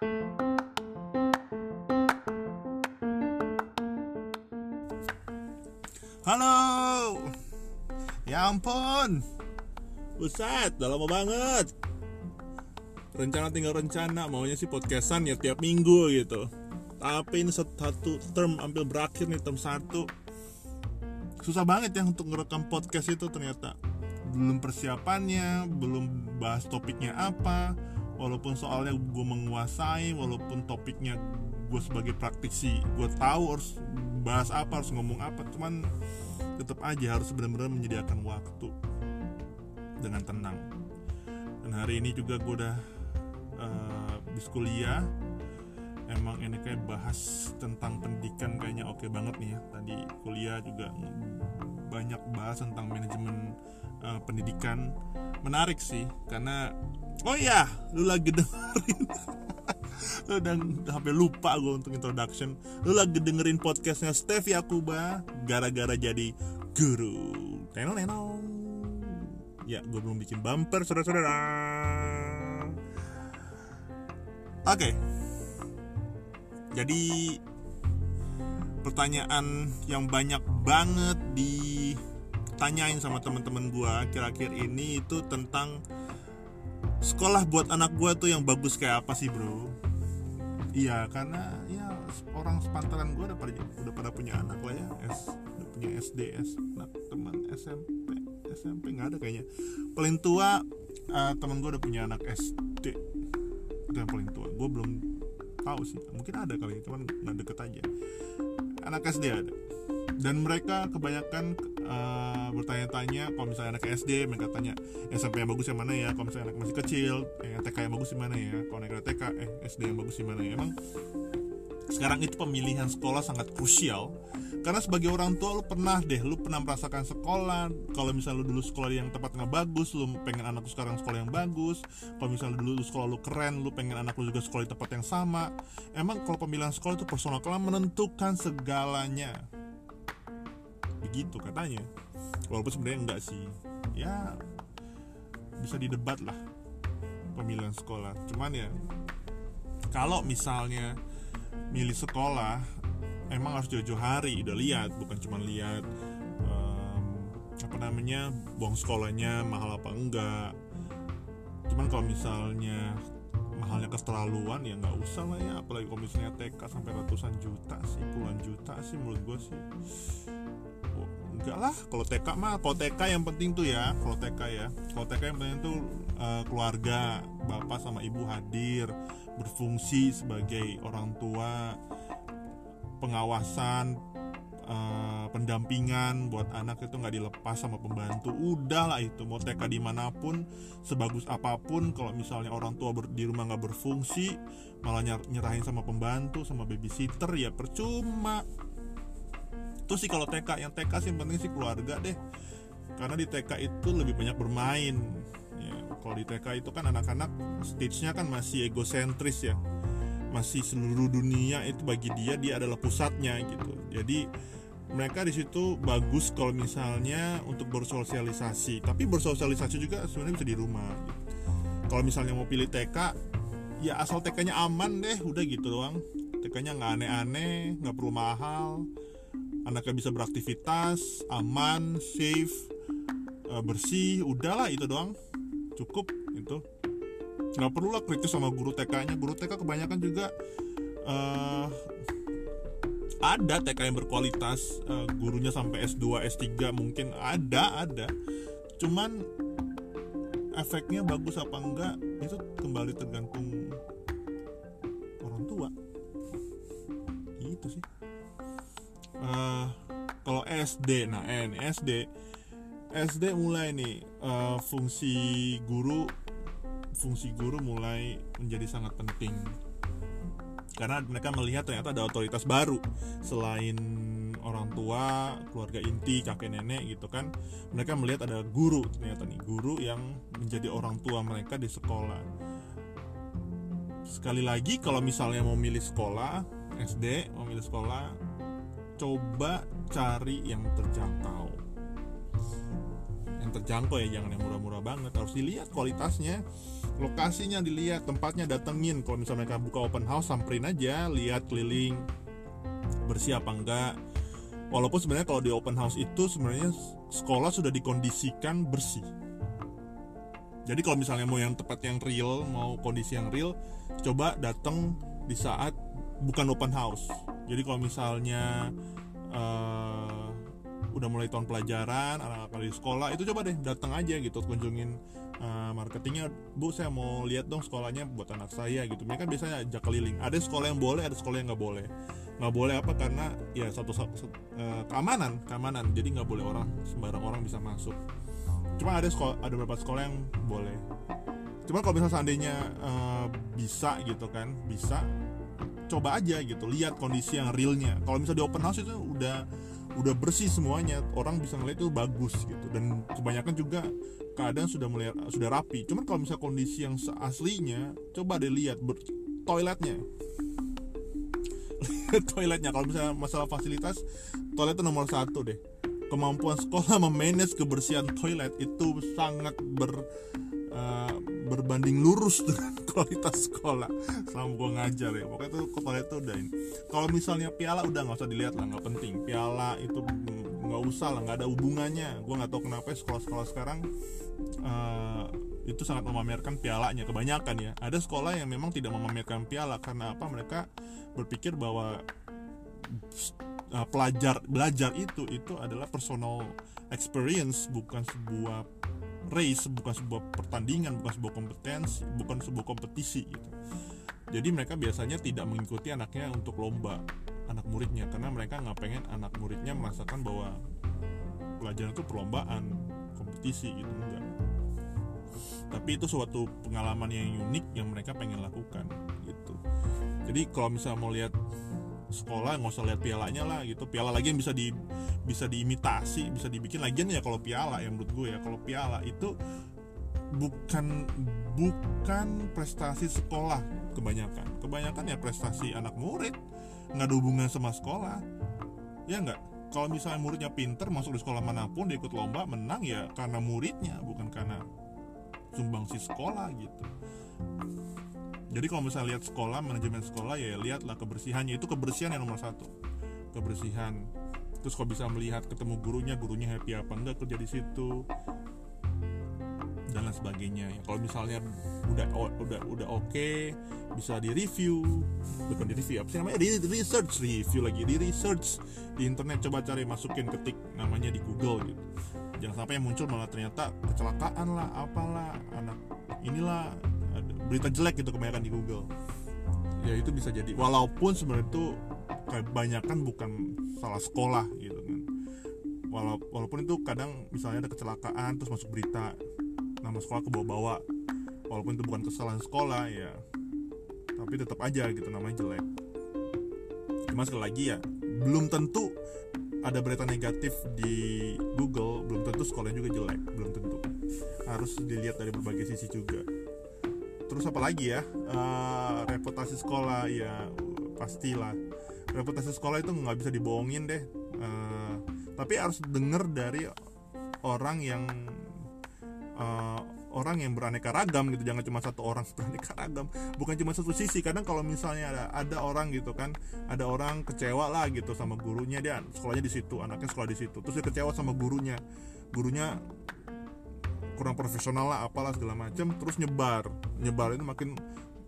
Halo. Ya ampun. Buset, udah lama banget. Rencana tinggal rencana, maunya sih podcastan ya tiap minggu gitu. Tapi ini satu term ambil berakhir nih term satu. Susah banget ya untuk ngerekam podcast itu ternyata. Belum persiapannya, belum bahas topiknya apa. Walaupun soalnya gue menguasai, walaupun topiknya gue sebagai praktisi, gue tahu harus bahas apa, harus ngomong apa. Cuman tetap aja harus benar-benar menyediakan waktu dengan tenang dan hari ini juga gue udah uh, kuliah emang ini kayak bahas tentang pendidikan kayaknya oke banget nih ya tadi kuliah juga banyak bahas tentang manajemen uh, pendidikan. Menarik sih karena oh ya lu lagi dengerin. Lu udah sampai lupa gue untuk introduction. Lu lagi dengerin podcastnya Steph Yakuba gara-gara jadi guru. Tenong tenong. Ya gue belum bikin bumper saudara-saudara. Oke. Okay. jadi pertanyaan yang banyak banget ditanyain sama teman-teman gue kira-kira ini itu tentang sekolah buat anak gue tuh yang bagus kayak apa sih bro? Iya karena ya orang sepantaran gue udah pada udah pada punya anak lah ya S udah punya SD S anak teman SMP SMP nggak ada kayaknya. Paling tua uh, teman gue udah punya anak SD itu yang paling tua. Gue belum tahu sih. Mungkin ada kali cuman nggak deket aja. Anak SD ada. Dan mereka kebanyakan uh, bertanya-tanya kalau misalnya anak SD mereka tanya SMP yang bagus yang mana ya? Kalau misalnya anak masih kecil yang TK yang bagus yang mana ya? Kalau anak TK eh SD yang bagus yang mana ya? Emang sekarang itu pemilihan sekolah sangat krusial. Karena sebagai orang tua lu pernah deh lu pernah merasakan sekolah. Kalau misalnya lu dulu sekolah yang tempat nggak bagus lu pengen anak lu sekarang sekolah yang bagus. Kalau misalnya dulu lu sekolah lu keren lu pengen anak lu juga sekolah di tempat yang sama. Emang kalau pemilihan sekolah itu personal karena menentukan segalanya. Begitu katanya. Walaupun sebenarnya enggak sih. Ya bisa didebat lah pemilihan sekolah. Cuman ya kalau misalnya milih sekolah emang harus jauh-jauh hari. Udah lihat bukan cuma lihat um, apa namanya buang sekolahnya mahal apa enggak. Cuman kalau misalnya mahalnya keterlaluan ya nggak usah lah ya. Apalagi kalau misalnya TK sampai ratusan juta sih puluhan juta sih menurut gue sih. Enggak lah kalau TK mah kalau TK yang penting tuh ya kalau TK ya. Kalau TK yang penting tuh uh, keluarga bapak sama ibu hadir berfungsi sebagai orang tua pengawasan uh, pendampingan buat anak itu nggak dilepas sama pembantu. Udahlah itu mau TK di mana pun sebagus apa pun kalau misalnya orang tua ber, di rumah nggak berfungsi malah nyerahin sama pembantu sama babysitter ya percuma. Terus sih kalau TK yang TK sih penting sih keluarga deh. Karena di TK itu lebih banyak bermain ya, kalau di TK itu kan anak-anak stage-nya kan masih egosentris ya. Masih seluruh dunia itu bagi dia dia adalah pusatnya gitu. Jadi mereka di situ bagus kalau misalnya untuk bersosialisasi. Tapi bersosialisasi juga sebenarnya bisa di rumah gitu. kalau misalnya mau pilih TK ya asal TK-nya aman deh udah gitu doang. TK-nya nggak aneh-aneh nggak perlu mahal. Anaknya bisa beraktivitas aman safe eh, bersih udahlah itu doang cukup itu nggak perlu lah kritis sama guru TK-nya guru TK kebanyakan juga uh, ada TK yang berkualitas uh, gurunya sampai S2 S3 mungkin ada ada. Cuman efeknya bagus apa enggak itu kembali tergantung orang tua. Gitu sih. Uh, kalau SD nah N SD SD mulai nih uh, fungsi guru fungsi guru mulai menjadi sangat penting karena mereka melihat ternyata ada otoritas baru selain orang tua, keluarga inti, kakek nenek gitu kan. Mereka melihat ada guru ternyata nih, guru yang menjadi orang tua mereka di sekolah. Sekali lagi kalau misalnya mau milih sekolah, SD, mau milih sekolah, coba cari yang terjangkau. Yang terjangkau ya, jangan yang murah-murah banget, harus dilihat kualitasnya lokasinya dilihat tempatnya datengin. Kalau misalnya mereka buka open house samperin aja lihat keliling bersih apa enggak. Walaupun sebenarnya kalau di open house itu sebenarnya sekolah sudah dikondisikan bersih. Jadi kalau misalnya mau yang tepat yang real mau kondisi yang real coba datang di saat bukan open house. Jadi kalau misalnya uh, udah mulai tahun pelajaran anak-anak sekolah itu coba deh datang aja gitu kunjungin uh, marketingnya. Bu saya mau lihat dong sekolahnya buat anak saya gitu. Mereka biasanya ajak keliling. Ada sekolah yang boleh ada sekolah yang nggak boleh. Nggak boleh apa karena ya satu, satu uh, keamanan keamanan. Jadi nggak boleh orang sembarang orang bisa masuk. Cuma ada sekolah ada beberapa sekolah yang boleh. Cuma kalau misalnya seandainya uh, bisa gitu kan bisa coba aja gitu. Lihat kondisi yang realnya. Kalau misalnya di open house itu udah udah bersih semuanya orang bisa ngeliat itu bagus gitu. Dan kebanyakan juga keadaan sudah mulai sudah rapi. Cuman kalau misalnya kondisi yang aslinya coba deh lihat toiletnya. Toiletnya kalau misalnya masalah fasilitas toilet itu nomor satu deh. Kemampuan sekolah memanage kebersihan toilet itu sangat ber uh, berbanding lurus dengan kualitas sekolah. Selama gue ngajar ya pokoknya tuh toilet itu udah ini. Kalau misalnya piala udah nggak usah dilihat lah nggak penting. Piala itu nggak usah lah nggak ada hubungannya. Gue nggak tahu kenapa sekolah-sekolah sekarang uh, itu sangat memamerkan pialanya kebanyakan ya. Ada sekolah yang memang tidak memamerkan piala karena apa? Mereka berpikir bahwa uh, pelajar belajar itu itu adalah personal experience bukan sebuah race bukan sebuah pertandingan bukan sebuah kompetensi bukan sebuah kompetisi gitu. Jadi mereka biasanya tidak mengikuti anaknya untuk lomba anak muridnya karena mereka nggak pengen anak muridnya merasakan bahwa pelajaran itu perlombaan kompetisi gitu enggak. Tapi itu suatu pengalaman yang unik yang mereka pengen lakukan gitu. Jadi kalau misalnya mau lihat sekolah nggak usah lihat pialanya lah gitu. Piala lagi yang bisa di bisa diimitasi bisa dibikin lagian ya kalau piala yang menurut gue ya. Kalau piala itu bukan bukan prestasi sekolah kebanyakan. Kebanyakan ya prestasi anak murid nggak ada hubungan sama sekolah. Ya nggak? Kalau misalnya muridnya pinter masuk di sekolah mana pun dia ikut lomba menang ya karena muridnya bukan karena sumbangsi sekolah gitu jadi kalau misalnya lihat sekolah manajemen sekolah ya lihatlah kebersihannya. Itu kebersihan yang nomor satu. Kebersihan. Terus kalau bisa melihat ketemu gurunya gurunya happy apa enggak kerja di situ. Dan lain sebagainya. Ya kalau misalnya udah udah udah oke okay, bisa di review bukan di review apa sih namanya? Di research review lagi di research di internet coba cari masukin ketik namanya di Google gitu. Jangan sampai yang muncul malah ternyata kecelakaan lah apalah anak inilah berita jelek gitu kebanyakan di Google. Ya itu bisa jadi. Walaupun sebenarnya itu kebanyakan bukan salah sekolah gitu kan. Walaupun itu kadang misalnya ada kecelakaan terus masuk berita nama sekolah ke bawah-bawah walaupun itu bukan kesalahan sekolah ya. Tapi tetap aja gitu namanya jelek. Cuma sekali lagi ya belum tentu ada berita negatif di Google belum tentu sekolahnya juga jelek belum tentu. Harus dilihat dari berbagai sisi juga terus apa lagi ya? Uh, reputasi sekolah ya pastilah. Reputasi sekolah itu nggak bisa dibohongin deh. Uh, tapi harus denger dari orang yang uh, orang yang beraneka ragam gitu. Jangan cuma satu orang beraneka ragam. Bukan cuma satu sisi. Kadang kalau misalnya ada ada orang gitu kan ada orang kecewa lah gitu sama gurunya dia sekolahnya di situ anaknya sekolah di situ. Terus dia kecewa sama gurunya. Gurunya kurang profesional lah apalah segala macam terus nyebar. Nyebar itu makin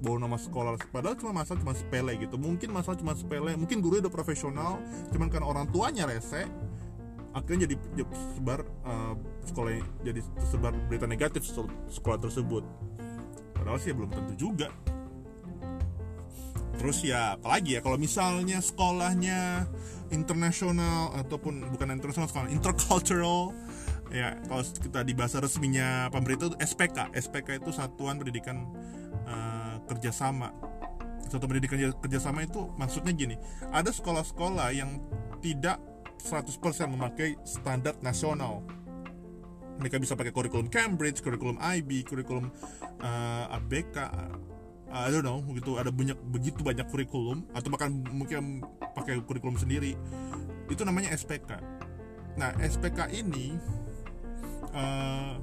bawa nama sekolah. Padahal cuma masalah cuma sepele gitu. Mungkin masalah cuma sepele. Mungkin guru udah profesional cuman kan orang tuanya rese akhirnya jadi, sebar uh, sekolah jadi sebar berita negatif sekolah tersebut. Padahal sih ya belum tentu juga. Terus ya apalagi ya kalau misalnya sekolahnya internasional ataupun bukan internasional sekolah intercultural ya kalau kita di bahasa resminya pemerintah itu SPK SPK itu Satuan Pendidikan uh, Kerjasama Satuan Pendidikan Kerjasama itu maksudnya gini ada sekolah-sekolah yang tidak 100% memakai standar nasional mereka bisa pakai kurikulum Cambridge, kurikulum IB, kurikulum uh, eh, ABK, uh, I don't know, gitu ada banyak begitu banyak kurikulum atau bahkan mungkin pakai kurikulum sendiri. Itu namanya SPK. Nah, SPK ini uh,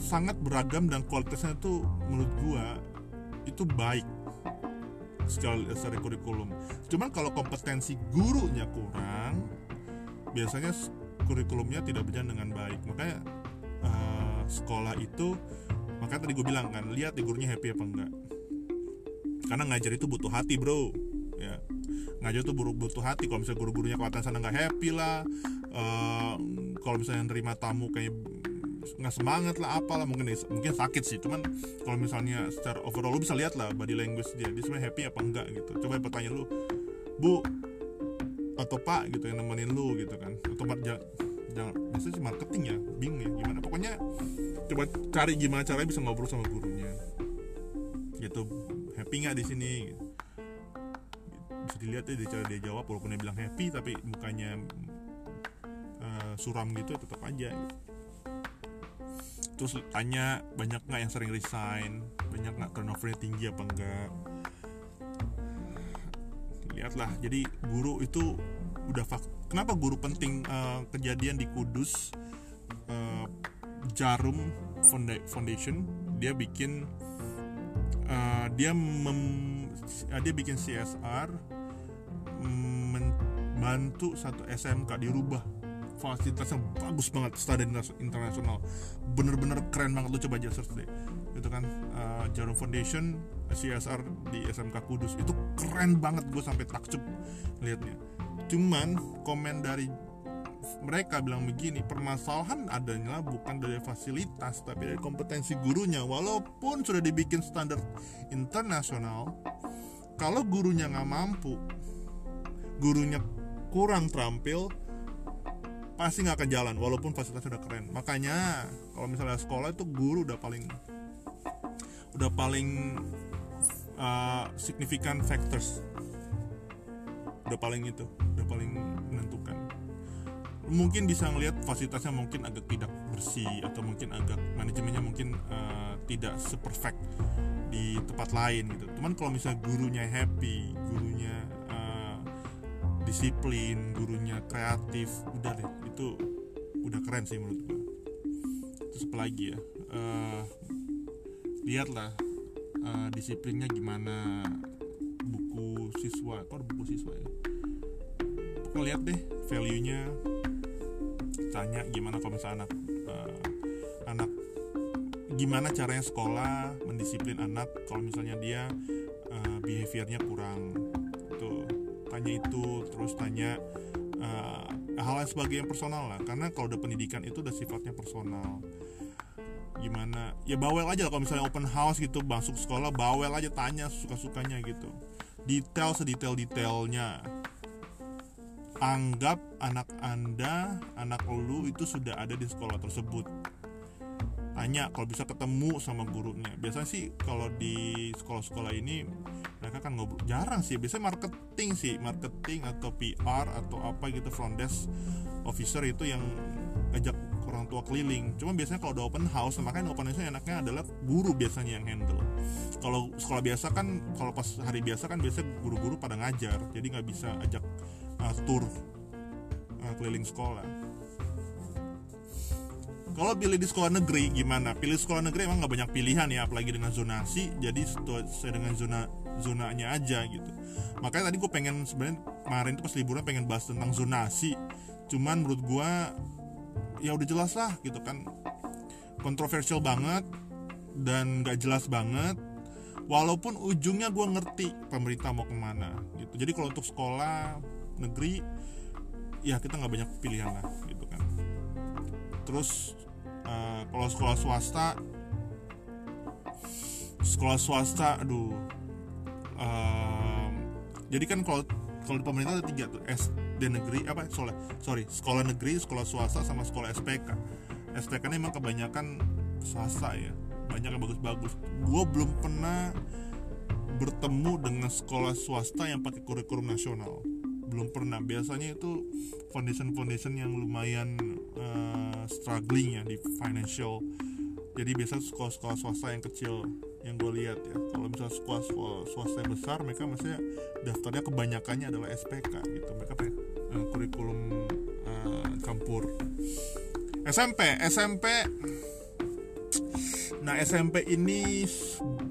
sangat beragam dan kualitasnya itu menurut gua itu baik secara, secara kurikulum. Cuman kalau kompetensi gurunya kurang, biasanya kurikulumnya tidak berjalan dengan baik. Makanya uh, sekolah itu, makanya tadi gue bilang kan, lihat gurunya happy apa enggak. Karena ngajar itu butuh hati bro, ya ngajar itu butuh hati. Kalau misalnya guru-gurunya kelihatan sana nggak happy lah, uh, kalau misalnya nerima tamu kayak nggak semangat lah apalah mungkin mungkin sakit sih. Cuman kalau misalnya secara overall lu bisa lihat lah body language dia. Dia sebenarnya happy apa enggak gitu. Coba bertanya lu bu atau pak gitu yang nemenin lu gitu kan. Atau jangan jangan biasanya sih marketing ya bingung ya gimana. Pokoknya coba cari gimana caranya bisa ngobrol sama gurunya. Gitu. Happy nggak di sini bisa dilihat ya dia cara dia jawab walaupun dia bilang happy tapi mukanya uh, suram gitu tetap aja. Terus tanya banyak nggak yang sering resign? Banyak nggak turnovernya tinggi apa enggak lihatlah jadi guru itu udah fak kenapa guru penting uh, kejadian di Kudus uh, Jarum Foundation dia bikin uh, dia mem, dia bikin CSR membantu satu SMK dirubah. Fasilitasnya bagus banget standar internasional. Bener-bener keren banget lu coba aja search deh. Itu kan uh, Jarum Foundation CSR di SMK Kudus. Itu keren banget gue sampai takjub liatnya cuman komen dari mereka bilang begini permasalahan adanya bukan dari fasilitas tapi dari kompetensi gurunya. Walaupun sudah dibikin standar internasional kalau gurunya nggak mampu gurunya kurang terampil pasti nggak akan jalan walaupun fasilitas udah keren. Makanya kalau misalnya sekolah itu guru udah paling udah paling uh, signifikan factors. Udah paling itu udah paling menentukan. Mungkin bisa ngelihat fasilitasnya mungkin agak tidak bersih atau mungkin agak manajemennya mungkin uh, tidak seperfect di tempat lain gitu. Cuman kalau misalnya gurunya happy, gurunya disiplin gurunya kreatif udah deh itu udah keren sih menurut gue terus apa lagi ya? Uh, lihatlah uh, disiplinnya gimana buku siswa kok buku siswa ya? Pokoknya lihat deh value nya tanya gimana kalau misalnya anak uh, anak gimana caranya sekolah mendisiplin anak kalau misalnya dia uh, behaviornya kurang itu terus tanya uh, hal lain sebagai yang personal lah. Karena kalau udah pendidikan itu udah sifatnya personal. Gimana ya bawel aja kalau misalnya open house gitu masuk sekolah bawel aja tanya suka sukanya gitu. Detail sedetail detailnya anggap anak anda anak lu itu sudah ada di sekolah tersebut. Tanya kalau bisa ketemu sama gurunya. Biasanya sih kalau di sekolah-sekolah ini mereka kan ngobrol jarang sih. Biasanya marketing sih. Marketing atau PR atau apa gitu front desk officer itu yang ajak orang tua keliling. Cuma biasanya kalau udah open house makanya open house enaknya adalah guru biasanya yang handle. Kalau sekolah biasa kan kalau pas hari biasa kan biasa guru-guru pada ngajar. Jadi nggak bisa ajak uh, tour uh, keliling sekolah. Kalau pilih di sekolah negeri gimana? Pilih sekolah negeri emang nggak banyak pilihan ya, apalagi dengan zonasi. Jadi sesuai dengan zona zonanya aja gitu. Makanya tadi gue pengen sebenarnya kemarin itu pas liburan pengen bahas tentang zonasi. Cuman menurut gue ya udah jelas lah gitu kan. Kontroversial banget dan gak jelas banget. Walaupun ujungnya gue ngerti pemerintah mau ke mana gitu. Jadi kalau untuk sekolah negeri ya kita nggak banyak pilihan lah gitu kan. Terus uh, kalau sekolah swasta sekolah swasta aduh um, jadi kan kalau kalau di pemerintah ada tiga tuh SD negeri apa sorry, sorry sekolah negeri sekolah swasta sama sekolah SPK SPK ini emang kebanyakan swasta ya banyak yang bagus-bagus. Gue belum pernah bertemu dengan sekolah swasta yang pakai kurikulum nasional. Belum pernah. Biasanya itu foundation foundation yang lumayan uh, struggling ya di financial. Jadi biasa sekolah-sekolah swasta yang kecil yang gue lihat ya. Kalau misalnya swasta yang besar mereka maksudnya daftarnya kebanyakannya adalah SPK gitu. Mereka pakai uh, kurikulum uh, campur. SMP SMP nah SMP ini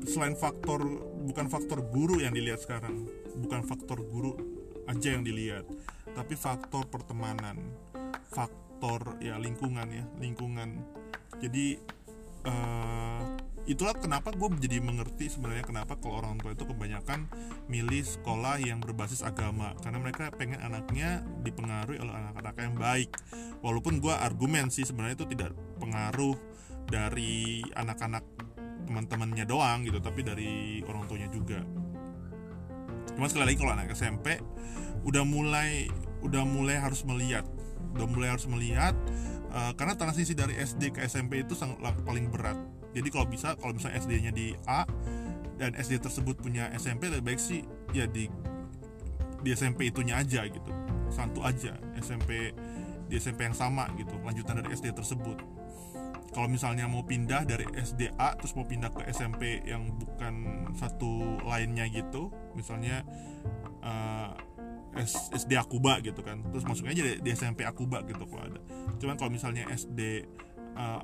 selain faktor bukan faktor guru yang dilihat sekarang bukan faktor guru aja yang dilihat tapi faktor pertemanan faktor ya lingkungan ya lingkungan. Jadi uh, itulah kenapa gue jadi mengerti sebenarnya kenapa kalau orang tua itu kebanyakan milih sekolah yang berbasis agama. Karena mereka pengen anaknya dipengaruhi oleh anak-anak yang baik. Walaupun gue argumen sih sebenarnya itu tidak pengaruh dari anak-anak teman-temannya doang gitu tapi dari orang tuanya juga. Cuma sekali lagi kalau anak SMP udah mulai udah mulai harus melihat udah mulai harus melihat uh, karena transisi dari SD ke SMP itu sangat paling berat jadi kalau bisa kalau misalnya SD-nya di A dan SD tersebut punya SMP lebih baik sih ya di di SMP itunya aja gitu. Satu aja SMP di SMP yang sama gitu lanjutan dari SD tersebut. Kalau misalnya mau pindah dari SDA terus mau pindah ke SMP yang bukan satu lainnya gitu misalnya uh, SD Akuba gitu kan. Terus masuknya aja di, SMP Akuba gitu kalau ada. Cuman kalau misalnya SD uh, eh,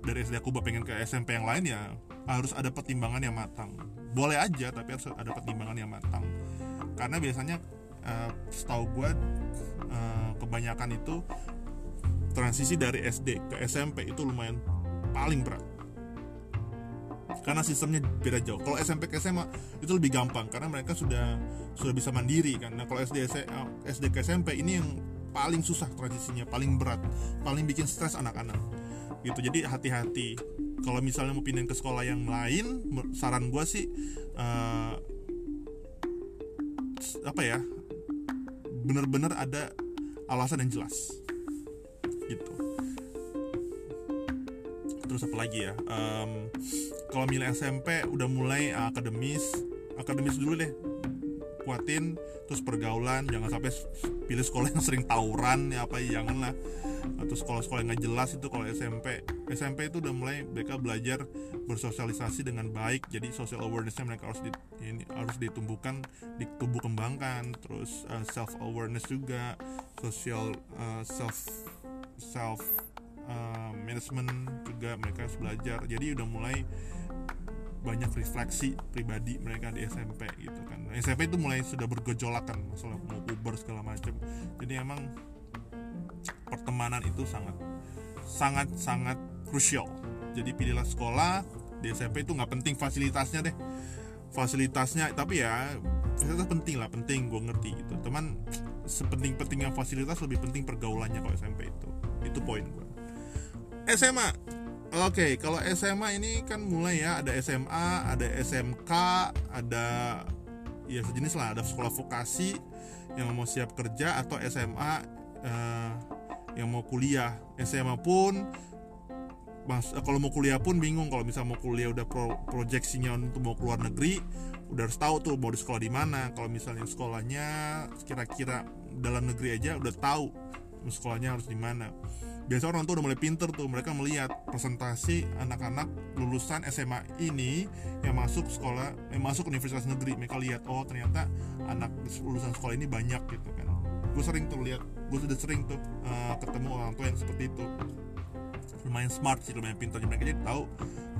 dari SD Akuba pengen ke SMP yang lain ya harus ada pertimbangan yang matang boleh aja tapi harus ada pertimbangan yang matang karena biasanya uh, setahu gue uh, kebanyakan itu transisi dari SD ke SMP itu lumayan paling berat karena sistemnya beda jauh. Kalau SMP ke SMA itu lebih gampang karena mereka sudah sudah bisa mandiri kan. Nah kalau SD SD ke SMP ini yang paling susah transisinya, paling berat, paling bikin stres anak-anak. Gitu. Jadi hati-hati. Kalau misalnya mau pindah ke sekolah yang lain, saran gue sih uh, apa ya, bener-bener ada alasan yang jelas. Gitu. Terus apa lagi ya? Um, kalau milih SMP udah mulai akademis akademis dulu deh. Kuatin terus pergaulan jangan sampai pilih sekolah yang sering tawuran ya apa ya jangan lah atau sekolah-sekolah yang nggak jelas itu kalau SMP SMP itu udah mulai mereka belajar bersosialisasi dengan baik. Jadi social awarenessnya mereka harus di, ini harus ditumbuhkan ditumbuh kembangkan terus uh, self awareness juga social uh, self self uh, management juga mereka harus belajar. Jadi udah mulai banyak refleksi pribadi mereka di SMP gitu kan. SMP itu mulai sudah bergejolak kan masalah mau Uber segala macam. Jadi emang pertemanan itu sangat sangat sangat krusial. Jadi pilihlah sekolah di SMP itu nggak penting fasilitasnya deh. Fasilitasnya tapi ya fasilitas penting lah penting gue ngerti gitu. Teman sepenting-pentingnya fasilitas lebih penting pergaulannya kalau SMP itu. Itu poin gue SMA oke okay, kalau SMA ini kan mulai ya ada SMA ada SMK ada ya sejenis lah ada sekolah vokasi yang mau siap kerja atau SMA eh, yang mau kuliah. SMA pun mas kalau mau kuliah pun bingung. Kalau misal mau kuliah udah pro, proyeksinya untuk mau keluar negeri udah harus tahu tuh mau di sekolah di mana. Kalau misalnya sekolahnya kira-kira dalam negeri aja udah tahu sekolahnya harus di mana. Biasa orang tua udah mulai pinter tuh mereka melihat presentasi anak-anak lulusan SMA ini yang masuk sekolah yang masuk universitas negeri. Mereka lihat oh ternyata anak lulusan sekolah ini banyak gitu kan. Gue sering tuh lihat gue sudah sering tuh uh, ketemu orang tua yang seperti itu. Lumayan smart sih lumayan pintar. Mereka jadi tahu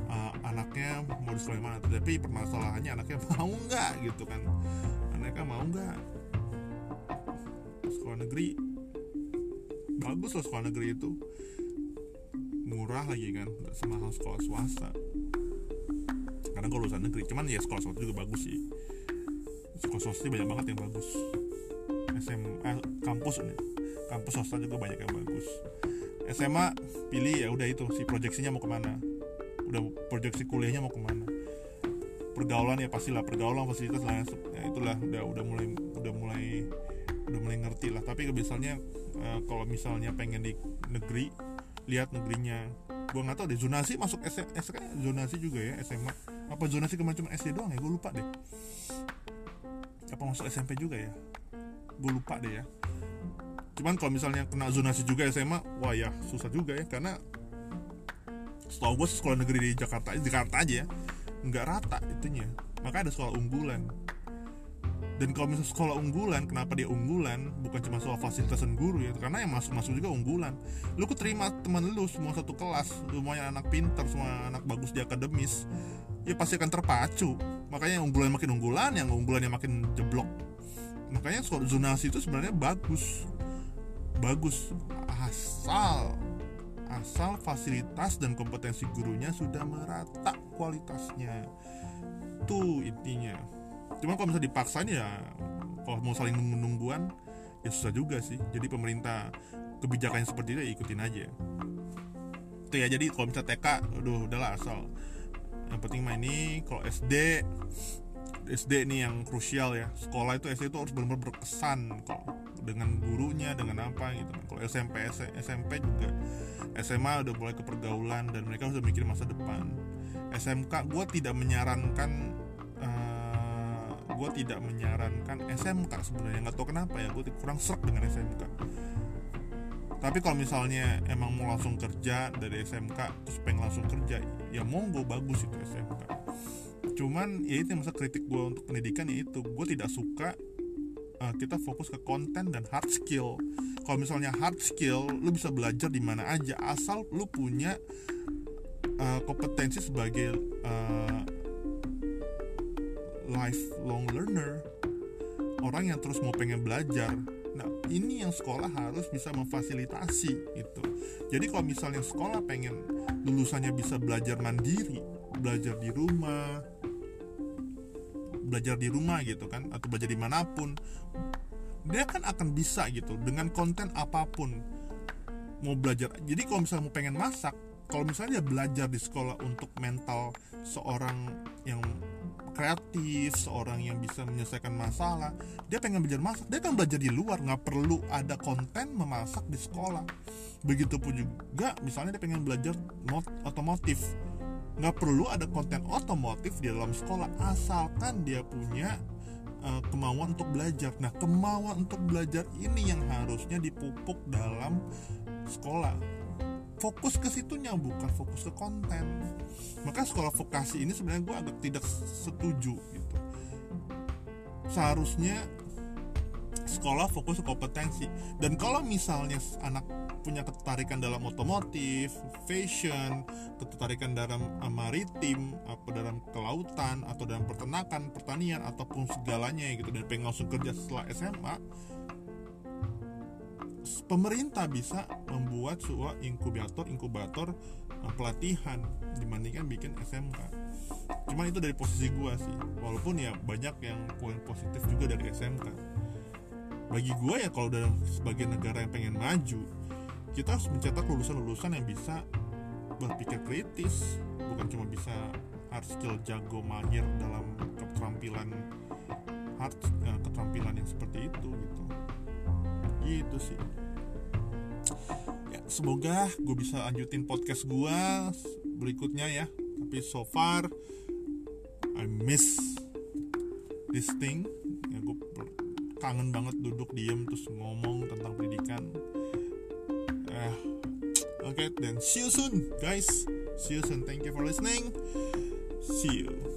uh, anaknya mau di sekolah mana tapi permasalahannya anaknya mau nggak gitu kan? Anaknya mau nggak? Sekolah negeri bagus loh sekolah negeri itu. Murah lagi kan nggak semahal sekolah swasta. Karena kalau lulusan negeri cuman ya sekolah swasta juga bagus sih. Sekolah swasta banyak banget yang bagus. SM eh, kampus ini kampus swasta juga banyak yang bagus. SMA pilih ya udah itu si proyeksinya mau ke mana? Udah proyeksi kuliahnya mau ke mana? Pergaulan ya pastilah pergaulan fasilitas lah ya itulah udah udah mulai udah mulai udah mulai ngerti lah. Tapi misalnya uh, kalau misalnya pengen di negeri lihat negerinya. Gue nggak tahu deh zonasi masuk SK zonasi juga ya SMA apa zonasi kemarin cuma SD doang ya? Gue lupa deh. Apa masuk SMP juga ya? Gue lupa deh ya cuman kalau misalnya kena zonasi juga SMA wah ya susah juga ya. Karena setahu gue sekolah negeri di Jakarta Jakarta aja ya nggak rata itunya. Maka ada sekolah unggulan. Dan kalau misalnya sekolah unggulan kenapa dia unggulan? Bukan cuma soal fasilitas dan guru ya karena yang masuk masuk juga unggulan. Lu terima teman lu semua satu kelas semuanya anak pinter semua anak bagus di akademis ya pasti akan terpacu. Makanya yang unggulan makin unggulan yang unggulan yang makin jeblok. Makanya zonasi itu sebenarnya bagus bagus. Asal asal fasilitas dan kompetensi gurunya sudah merata kualitasnya. Tuh intinya. Cuma kalau misalnya dipaksain ya kalau mau saling menungguan ya susah juga sih. Jadi pemerintah kebijakannya seperti itu ya ikutin aja. Itu ya jadi kalau misalnya TK aduh udahlah asal. Yang penting mah ini kalau SD SD ini yang krusial ya. Sekolah itu SD itu harus benar-benar berkesan kok. Dengan gurunya dengan apa gitu kalau SMP SMP juga. SMA udah mulai ke pergaulan dan mereka sudah mikir masa depan. SMK gue tidak menyarankan gue tidak menyarankan SMK sebenarnya. Nggak tahu kenapa ya gue kurang serak dengan SMK tapi kalau misalnya emang mau langsung kerja dari SMK terus pengen langsung kerja ya monggo bagus itu SMK cuman ya itu masa kritik gue untuk pendidikan ya itu. Gue tidak suka uh, kita fokus ke konten dan hard skill. Kalau misalnya hard skill lu bisa belajar di mana aja asal lu punya uh, kompetensi sebagai uh, lifelong learner. Orang yang terus mau pengen belajar. Nah ini yang sekolah harus bisa memfasilitasi itu jadi kalau misalnya sekolah pengen lulusannya bisa belajar mandiri belajar di rumah belajar di rumah gitu kan atau belajar di mana pun dia kan akan bisa gitu dengan konten apa pun mau belajar jadi kalau misalnya mau pengen masak kalau misalnya dia belajar di sekolah untuk mental seorang yang kreatif, seorang yang bisa menyelesaikan masalah, dia pengen belajar masak, dia kan belajar di luar, nggak perlu ada konten memasak di sekolah. Begitupun juga, misalnya dia pengen belajar otomotif, nggak perlu ada konten otomotif di dalam sekolah, asalkan dia punya uh, kemauan untuk belajar. Nah, kemauan untuk belajar ini yang harusnya dipupuk dalam sekolah. Fokus ke situnya bukan fokus ke konten. Maka sekolah vokasi ini sebenarnya gue agak tidak setuju gitu. Seharusnya sekolah fokus ke kompetensi. Dan kalau misalnya anak punya ketertarikan dalam otomotif, fashion, ketertarikan dalam maritim, apa dalam kelautan atau dalam peternakan, pertanian ataupun segalanya gitu. Dan pengen langsung kerja setelah SMA, pemerintah bisa membuat sebuah inkubator inkubator uh, pelatihan dibandingkan bikin SMK cuman itu dari posisi gua sih. Walaupun ya banyak yang poin positif juga dari SMK bagi gua ya kalau udah sebagai negara yang pengen maju kita harus mencetak lulusan-lulusan yang bisa berpikir kritis bukan cuma bisa hard skill jago mahir dalam keterampilan hard uh, keterampilan yang seperti itu gitu. Gitu sih. Ya semoga gue bisa lanjutin podcast gue berikutnya ya. Tapi so far I miss this thing. Ya gue kangen banget duduk diem terus ngomong tentang pendidikan. eh okay, then see you soon guys. See you soon. Thank you for listening. See you